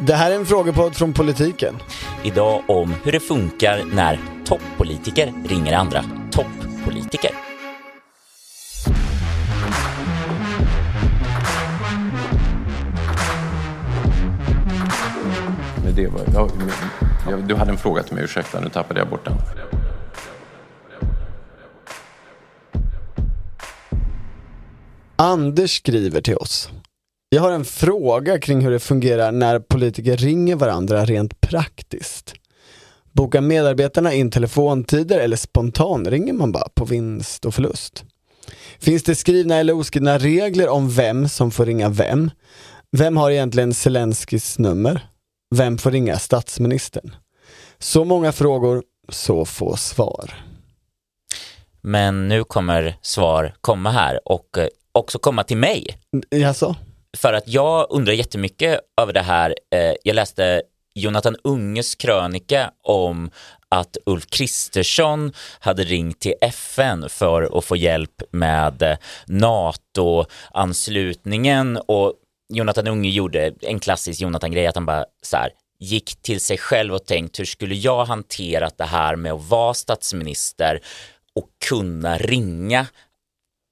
Det här är en frågepodd från politiken. Idag om hur det funkar när toppolitiker ringer andra toppolitiker. Men det var, ja, men- ja, du hade en fråga till mig, ursäkta, nu tappade jag bort den. Anders skriver till oss. Jag har en fråga kring hur det fungerar när politiker ringer varandra rent praktiskt. Bokar medarbetarna in telefontider eller spontanringer man bara på vinst och förlust? Finns det skrivna eller oskrivna regler om vem som får ringa vem? Vem har egentligen Zelenskyjs nummer? Vem får ringa statsministern? Så många frågor, så få svar. Men nu kommer svar komma här och eh, också komma till mig. Jaså? För att jag undrar jättemycket över det här. Eh, Jag läste Jonathan Unges krönika om att Ulf Kristersson hade ringt till FN för att få hjälp med eh, NATO-anslutningen och Jonathan Unge gjorde en klassisk Jonathan-grej att han bara så här, gick till sig själv och tänkt hur skulle jag hanterat det här med att vara statsminister och kunna ringa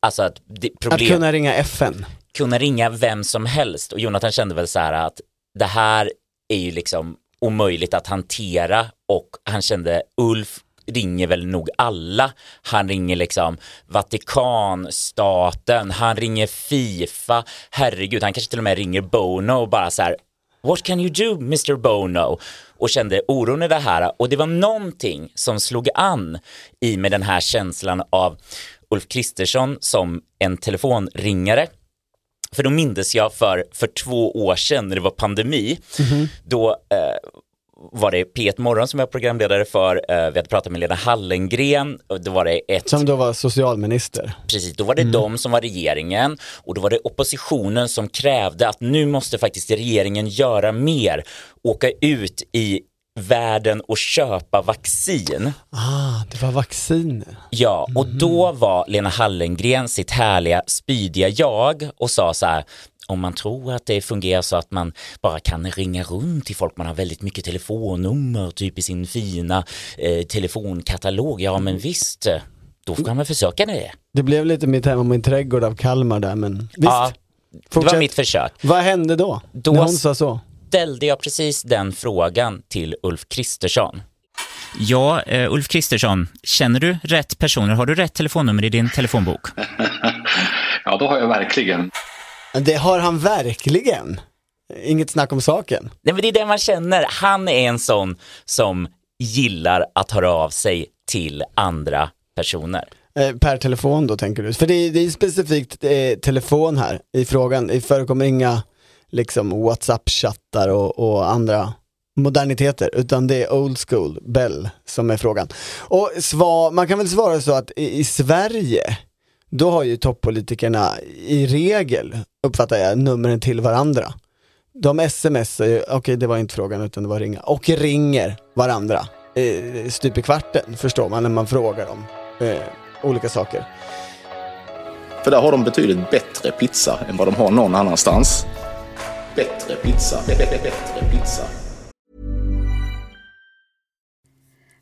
Alltså att det, Att problem, kunna ringa FN? Kunna ringa vem som helst. Och Jonathan kände väl så här att det här är ju liksom omöjligt att hantera. Och han kände Ulf ringer väl nog alla. Han ringer liksom Vatikanstaten, han ringer Fifa, herregud, han kanske till och med ringer Bono och bara så här What can you do Mr Bono? Och kände oron i det här. Och det var någonting som slog an i med den här känslan av Ulf Kristersson som en telefonringare för då mindes jag för, för två år sedan när det var pandemi, då eh, var det P1 Morgon som jag var programledare för, eh, vi hade pratat med Lena Hallengren, då var det ett Som då var socialminister. Precis, då var det de som var regeringen och då var det oppositionen som krävde att nu måste faktiskt regeringen göra mer, åka ut i världen och köpa vaccin. Ah, det var vacciner. Ja, och då var Lena Hallengren sitt härliga, spydiga jag och sa så här, om man tror att det fungerar så att man bara kan ringa runt till folk, man har väldigt mycket telefonnummer typ i sin fina eh, telefonkatalog, ja men visst, då får man försöka det. Det blev lite mitt hem och min trädgård av Kalmar där men visst. Ja, det Fortsätt. var mitt försök. Vad hände då? Då När hon sa så? Ställde jag precis den frågan till Ulf Kristersson. Ja, eh, Ulf Kristersson, känner du rätt personer? Har du rätt telefonnummer i din telefonbok? Ja, då har jag verkligen. Det har han verkligen. Inget snack om saken. Nej men det är det man känner, han är en sån som gillar att höra av sig till andra personer. Eh, per telefon då tänker du? För det är, det är specifikt eh, telefon här i frågan. Det förekommer inga liksom WhatsApp-chattar och, och andra moderniteter, utan det är old school, Bell, som är frågan. Och svar, man kan väl svara så att i, i Sverige, då har ju toppolitikerna i regel, uppfattar jag, numren till varandra. De smsar ju, okej det var inte frågan utan det var ringa, och ringer varandra. Eh, stup i kvarten förstår man när man frågar om eh, olika saker. För där har de betydligt bättre pizza än vad de har någon annanstans. Bättre pizza, bättre pizza.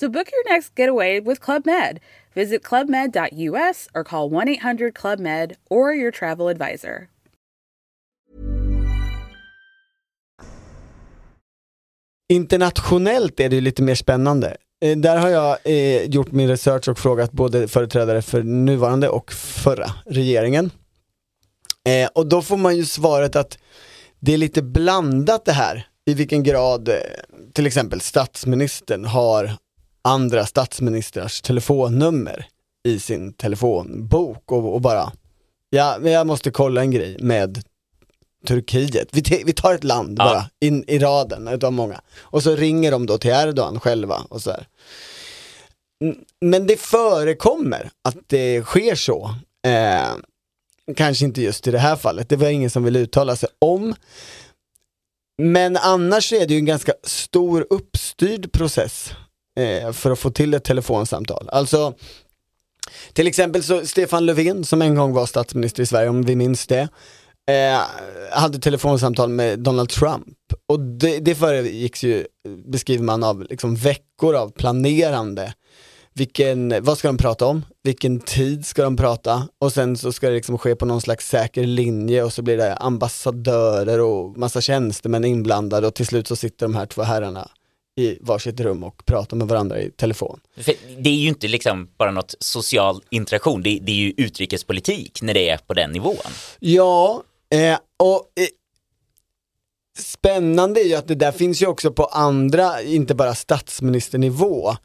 So book your next getaway with Club Med. Visit clubmed.us or call 1 800 Club Med or your travel advisor. Internationellt är det ju lite mer spännande. Eh, där har jag eh, gjort min research och frågat både företrädare för nuvarande och förra regeringen. Eh, och då får man ju svaret att det är lite blandat det här, i vilken grad eh, till exempel statsministern har andra statsministrars telefonnummer i sin telefonbok och, och bara, ja, jag måste kolla en grej med Turkiet. Vi, vi tar ett land Ja. bara, in, i raden utav många. Och så ringer de då till Erdogan själva och så här. Men det förekommer att det sker så. Eh, kanske inte just i det här fallet, det var ingen som ville uttala sig om. Men annars är det ju en ganska stor uppstyrd process eh, för att få till ett telefonsamtal. Alltså, till exempel så Stefan Löfven som en gång var statsminister i Sverige, om vi minns det, eh, hade telefonsamtal med Donald Trump. Och det, det föregicks ju, beskriver man av liksom veckor av planerande. Vilken, vad ska de prata om? Vilken tid ska de prata? Och sen så ska det liksom ske på någon slags säker linje och så blir det ambassadörer och massa tjänstemän inblandade och till slut så sitter de här två herrarna i varsitt rum och pratar med varandra i telefon. För det är ju inte liksom bara något social interaktion, det, det är ju utrikespolitik när det är på den nivån. Ja, eh, och eh, spännande är ju att det där finns ju också på andra, inte bara statsministernivå.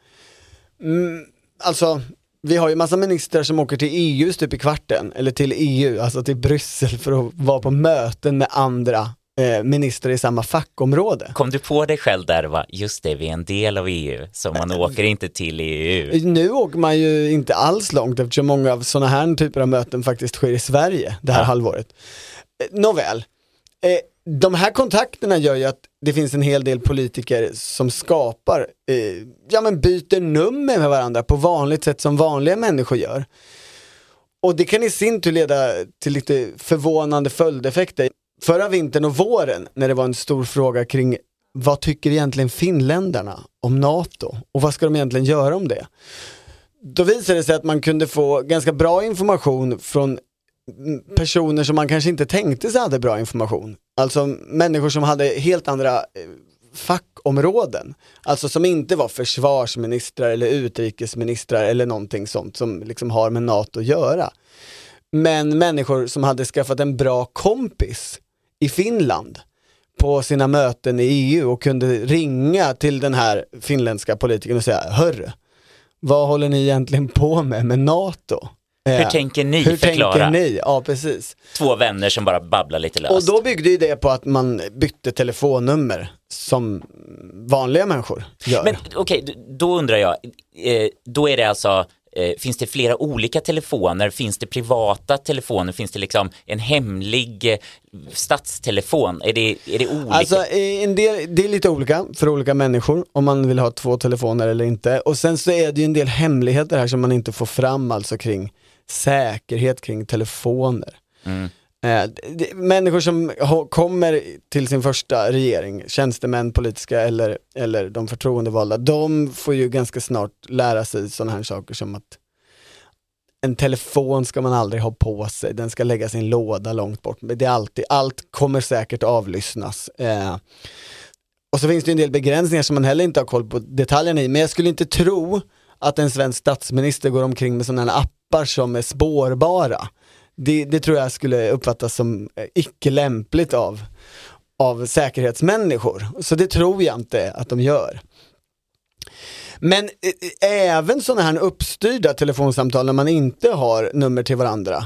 Mm, alltså, vi har ju massa ministrar som åker till EU stup i kvarten, eller till EU, alltså till Bryssel för att vara på möten med andra eh, ministrar i samma fackområde. Kom du på dig själv där, va? just det, vi är en del av EU, så man åker inte till EU. Nu åker man ju inte alls långt eftersom många av sådana här typer av möten faktiskt sker i Sverige det här Ja. halvåret. Eh, Nåväl, eh, de här kontakterna gör ju att det finns en hel del politiker som skapar, eh, ja men byter nummer med varandra på vanligt sätt som vanliga människor gör. Och det kan i sin tur leda till lite förvånande följdeffekter. Förra vintern och våren när det var en stor fråga kring vad tycker egentligen finländarna om NATO och vad ska de egentligen göra om det? Då visade det sig att man kunde få ganska bra information från personer som man kanske inte tänkte sig hade bra information. Alltså människor som hade helt andra eh, fackområden. Alltså som inte var försvarsministrar eller utrikesministrar eller någonting sånt som liksom har med NATO att göra. Men människor som hade skaffat en bra kompis i Finland på sina möten i EU och kunde ringa till den här finländska politikern och säga Hörru, vad håller ni egentligen på med med NATO? Hur Eh, tänker ni Hur förklara? tänker ni? Ja, precis. Två vänner som bara babblar lite löst. Och då byggde ju det på att man bytte telefonnummer som vanliga människor gör. Men okej, d- då undrar jag, eh, då är det alltså, eh, finns det flera olika telefoner? Finns det privata telefoner? Finns det liksom en hemlig eh, stadstelefon? Är det, är det olika? Alltså eh, en del, det är lite olika för olika människor om man vill ha två telefoner eller inte. Och sen så är det ju en del hemligheter här som man inte får fram alltså kring säkerhet kring telefoner. Mm. Eh, det, människor som kommer till sin första regering, tjänstemän, politiska eller, eller de förtroendevalda, de får ju ganska snart lära sig sådana här saker som att en telefon ska man aldrig ha på sig, den ska läggas i en låda långt bort. Men det är alltid, allt kommer säkert avlyssnas. Eh, och så finns det en del begränsningar som man heller inte har koll på detaljerna i, men jag skulle inte tro att en svensk statsminister går omkring med sådana här appar som är spårbara. Det, det tror jag skulle uppfattas som eh, icke lämpligt av, av säkerhetsmänniskor. Så det tror jag inte att de gör. Men eh, eh, även sådana här uppstyrda telefonsamtal när man inte har nummer till varandra.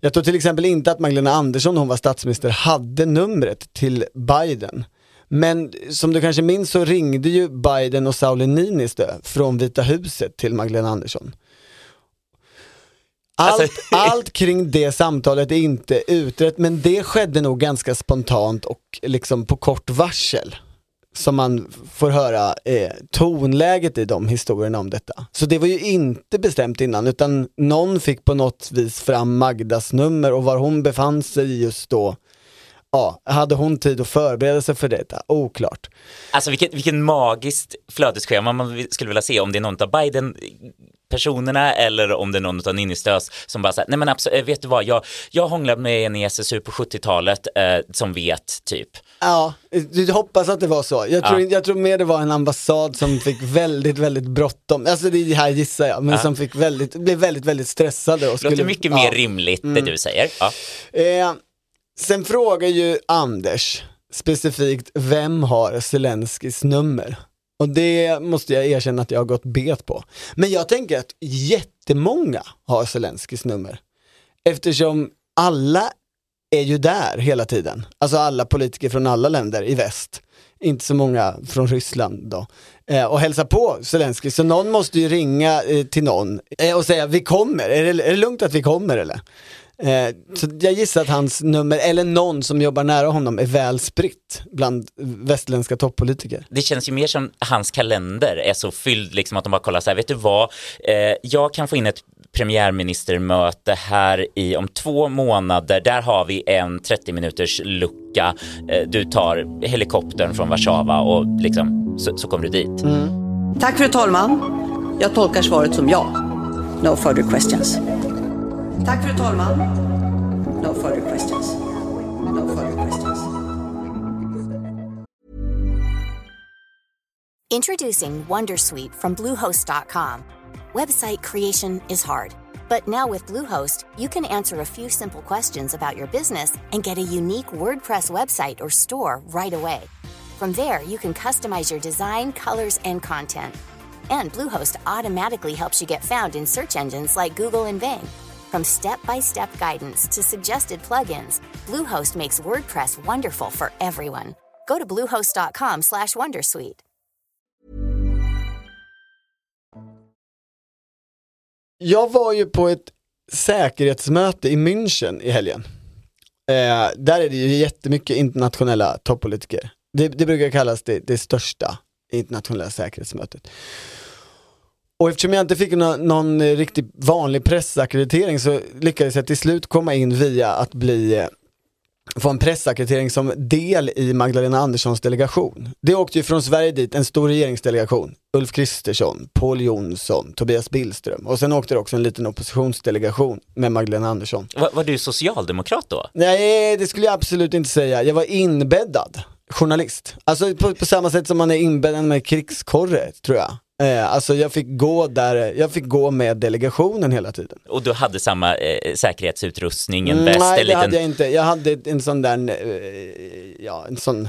Jag tror till exempel inte att Magdalena Andersson, hon var statsminister, hade numret till Biden. Men som du kanske minns så ringde ju Biden och Sauli Niinistö från Vita huset till Magdalena Andersson. Allt, Alltså- allt kring det samtalet är inte utrett men det skedde nog ganska spontant och liksom på kort varsel. Som man får höra eh, tonläget i de historierna om detta. Så det var ju inte bestämt innan utan någon fick på något vis fram Magdas nummer och var hon befann sig just då Ja, hade hon tid att förbereda sig för detta? Oklart. Alltså vilket, vilken magiskt flödesschema man skulle vilja se om det är någon av Biden personerna eller om det är någon av Ninnistös som bara säger, nej men absolut, vet du vad, jag, jag hånglade med en i SSU på 70-talet eh, som vet typ. Ja, du hoppas att det var så. Jag tror, Ja. jag tror mer det var en ambassad som fick väldigt, väldigt bråttom. Alltså det här gissar jag, men Ja. som fick väldigt, blev väldigt, väldigt stressade. Och Det skulle, låter mycket ja. mer rimligt det du säger. Ja. Eh, sen frågar ju Anders specifikt, vem har Zelenskis nummer? Och det måste jag erkänna att jag har gått bet på. Men jag tänker att jättemånga har Zelenskis nummer. Eftersom alla är ju där hela tiden. Alltså alla politiker från alla länder i väst. Inte så många från Ryssland då. Eh, och hälsa på Zelensky, så någon måste ju ringa eh, till någon eh, och säga vi kommer, är det, är det lugnt att vi kommer eller? Eh, så jag gissar att hans nummer, eller någon som jobbar nära honom, är väl spritt bland västerländska toppolitiker. Det känns ju mer som hans kalender är så fylld, liksom att de bara kollar så här, vet du vad, eh, jag kan få in ett premiärministermöte här i om två månader, där har vi en 30 minuters lucka, eh, du tar helikoptern från Warszawa och liksom, så, så kommer du dit. Tack fru talman. Jag tolkar svaret som ja. No further questions. Tack fru talman. No further questions. No further questions. Introducing Wondersuite from Bluehost.com. Website creation is hard, but now with Bluehost, you can answer a few simple questions about your business and get a unique WordPress website or store right away. From there, you can customize your design, colors, and content. And Bluehost automatically helps you get found in search engines like Google and Bing. From step-by-step guidance to suggested plugins, Bluehost makes WordPress wonderful for everyone. Go to bluehost.com/wondersuite. Jag var ju på ett säkerhetsmöte i München i helgen. Eh, där är det ju jättemycket internationella toppolitiker. Det, det brukar kallas det, det största internationella säkerhetsmötet. Och eftersom jag inte fick någon, någon riktigt vanlig pressackreditering så lyckades jag till slut komma in via att bli eh, få en pressackreditering som del i Magdalena Anderssons delegation. Det åkte ju från Sverige dit en stor regeringsdelegation. Ulf Kristersson, Paul Jonsson, Tobias Billström och sen åkte det också en liten oppositionsdelegation med Magdalena Andersson. Var, var du socialdemokrat då? Nej, det skulle jag absolut inte säga. Jag var inbäddad journalist. Alltså på, på samma sätt som man är inbäddad med krigskorre, tror jag. Eh, alltså jag fick gå där, jag fick gå med delegationen hela tiden. Och du hade samma eh, säkerhetsutrustning, en väst, Mm, Nej, det liten... hade jag inte. Jag hade en sån där, eh, ja en sån,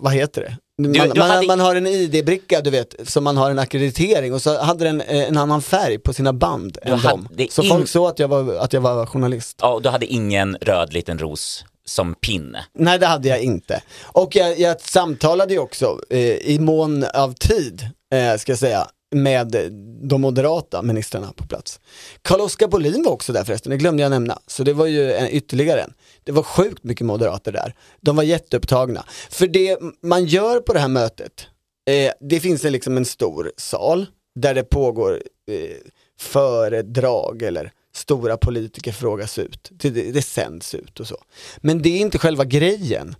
vad heter det? Man, du man, hade- man har en ID-bricka du vet, som man har en akkreditering och så hade den eh, en annan färg på sina band än hade dem. Så in- folk såg att jag var, att jag var journalist. Ja, och du hade ingen röd liten ros som pinne. Nej det hade jag inte. Och jag, jag samtalade ju också eh, i mån av tid, eh, ska jag säga, med de moderata ministrarna på plats. Carl-Oskar Bolin var också där förresten, det glömde jag nämna. Så det var ju en, ytterligare en. Det var sjukt mycket moderater där. De var jätteupptagna. För det man gör på det här mötet, eh, det finns en, liksom en stor sal där det pågår eh, föredrag eller stora politiker frågas ut. Det, det, det sänds ut och så. Men det är inte själva grejen.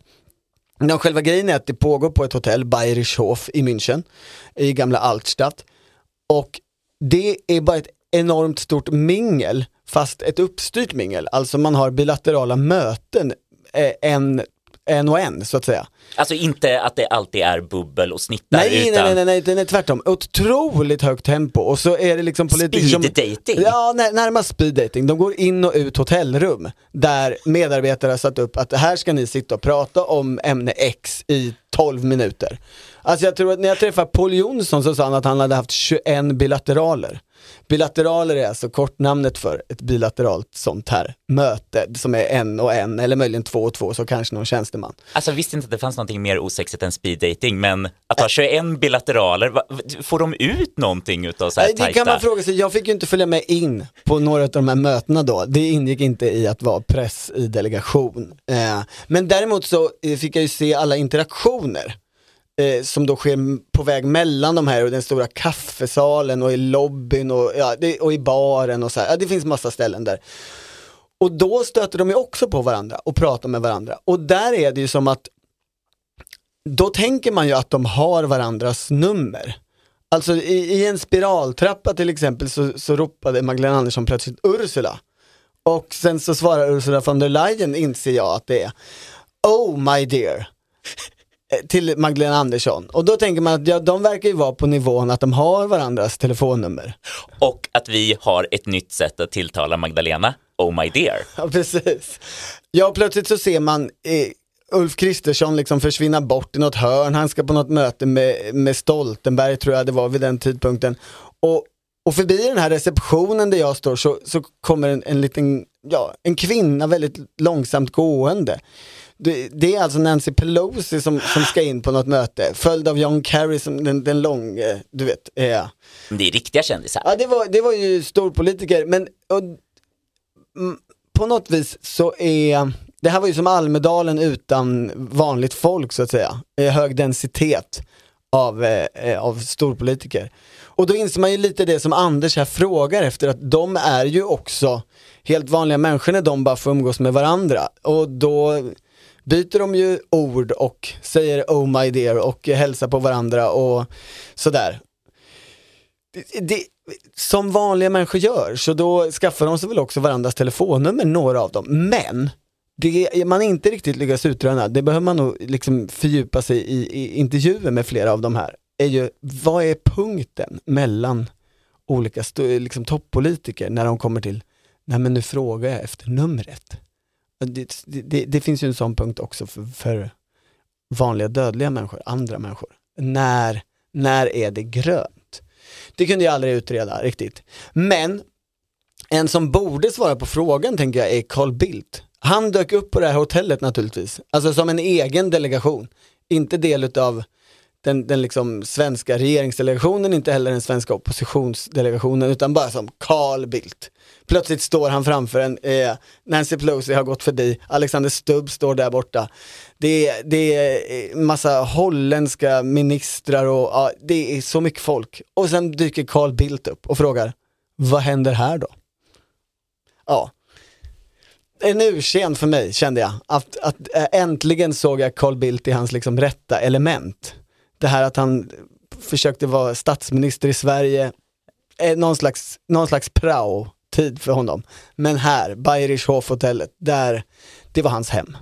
No, själva grejen är att det pågår på ett hotell, Bayerischhof i München, i gamla Altstadt. Och det är bara ett enormt stort mingel, fast ett uppstyrt mingel. Alltså man har bilaterala möten, eh, en, en och en så att säga. Alltså inte att det alltid är bubbel och snittar Nej, utan nej, nej, nej, nej, nej, tvärtom. Otroligt högt tempo och så är det liksom politiker speed dating. Ja, när, närmast speed dating. De går in och ut hotellrum där medarbetare har satt upp att här ska ni sitta och prata om ämne X i 12 minuter. Alltså jag tror att när jag träffade Paul Jonsson så sa han att han hade haft 21 bilateraler. Bilateraler är alltså kortnamnet för ett bilateralt sånt här möte som är en och en eller möjligen två och två så kanske någon tjänsteman. Alltså jag visste inte att det fanns någonting mer osexigt än speed dating, men att ha 21 bilateraler, va- får de ut någonting utav så här Nej, det kan man fråga sig. Jag fick ju inte följa med in på några av de här mötena då. Det ingick inte i att vara press i delegation. Eh, men däremot så eh, fick jag ju se alla interaktioner eh, som då sker på väg mellan de här och den stora kaffesalen och i lobbyn och, ja, det, och i baren och så här. Ja, det finns massa ställen där. Och då stöter de ju också på varandra och pratar med varandra. Och där är det ju som att då tänker man ju att de har varandras nummer. Alltså i, i en spiraltrappa till exempel så, så ropade Magdalena Andersson plötsligt Ursula. Och sen så svarar Ursula von der Leyen, inser jag att det är Oh my dear. Eh, Till Magdalena Andersson. Och då tänker man att ja, de verkar ju vara på nivån att de har varandras telefonnummer. Och att vi har ett nytt sätt att tilltala Magdalena, oh my dear. Ja, precis. Ja, plötsligt så ser man eh, Ulf Kristersson liksom försvinna bort i något hörn. Han ska på något möte med, med Stoltenberg, tror jag det var vid den tidpunkten. Och, och förbi den här receptionen där jag står så, så kommer en, en liten ja, en kvinna väldigt långsamt gående. Det, det är alltså Nancy Pelosi som, som ska in på något möte, följd av John Kerry som den, den lång, eh, du vet. Eh. Det är riktiga kändisar. Ja, det var, det var ju storpolitiker, men och, mm, på något vis så är, det här var ju som Almedalen utan vanligt folk så att säga, hög densitet av, eh, eh, av storpolitiker. Och då inser man ju lite det som Anders här frågar efter, att de är ju också helt vanliga människor när de bara får umgås med varandra. Och då byter de ju ord och säger oh my dear och hälsar på varandra och sådär. Det, det, som vanliga människor gör, så då skaffar de sig väl också varandras telefonnummer, några av dem. Men det man inte riktigt lyckas utröna, det behöver man nog liksom fördjupa sig i, i intervjuer med flera av de här, är ju vad är punkten mellan olika liksom, toppolitiker när de kommer till, nej men nu frågar jag efter numret. Det, det, det finns ju en sån punkt också för, för, vanliga dödliga människor, andra människor. När, när är det grönt? Det kunde jag aldrig utreda riktigt. Men en som borde svara på frågan tänker jag är Carl Bildt. Han dök upp på det här hotellet naturligtvis, alltså som en egen delegation, inte del utav den, den liksom svenska regeringsdelegationen, inte heller den svenska oppositionsdelegationen, utan bara som Carl Bildt. Plötsligt står han framför en, eh, Nancy Pelosi har gått förbi, Alexander Stubb står där borta. Det är, det är eh, massa holländska ministrar och ja, det är så mycket folk. Och sen dyker Carl Bildt upp och frågar, vad händer här då? Ja, en ursäkt för mig kände jag. Att, att eh, äntligen såg jag Carl Bildt i hans liksom rätta element. Det här att han försökte vara statsminister i Sverige, eh, någon slags, någon slags prao-tid för honom. Men här, Bayerisch Hofhotellet, där, det var hans hem.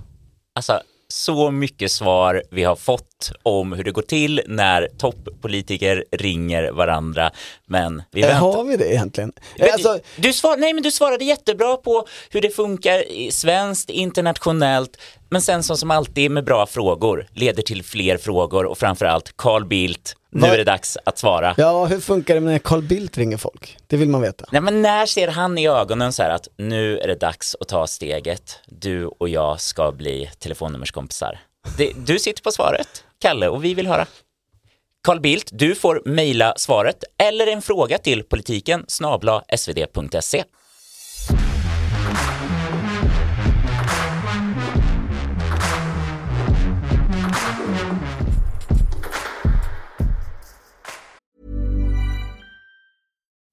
Alltså, så mycket svar vi har fått om hur det går till när toppolitiker ringer varandra. Men vi väntar. Har vi det egentligen? Men, alltså... du, svar, nej, men du svarade jättebra på hur det funkar svenskt, internationellt. Men sen som, som alltid med bra frågor leder till fler frågor och framförallt Carl Bildt nu är det dags att svara. Ja, hur funkar det när Carl Bildt ringer folk? Det vill man veta. Nej, men när ser han i ögonen så här att nu är det dags att ta steget. Du och jag ska bli telefonnummerskompisar. Det, du sitter på svaret, Kalle, och vi vill höra. Carl Bildt, du får mejla svaret eller en fråga till politiken snabla svd.se.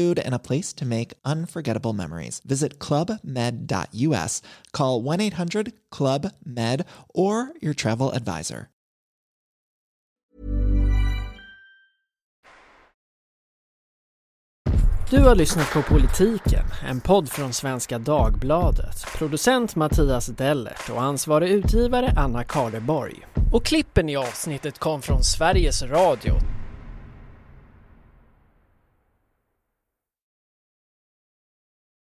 food, and a place to make unforgettable memories. Visit clubmed.us, call 1 800 Club Med, or your travel advisor. Du har lyssnat på Politiken, en podd från Svenska Dagbladet. Producent Mattias Dellert och ansvarig utgivare Anna Karleborg. Och klippen i avsnittet kom från Sveriges Radio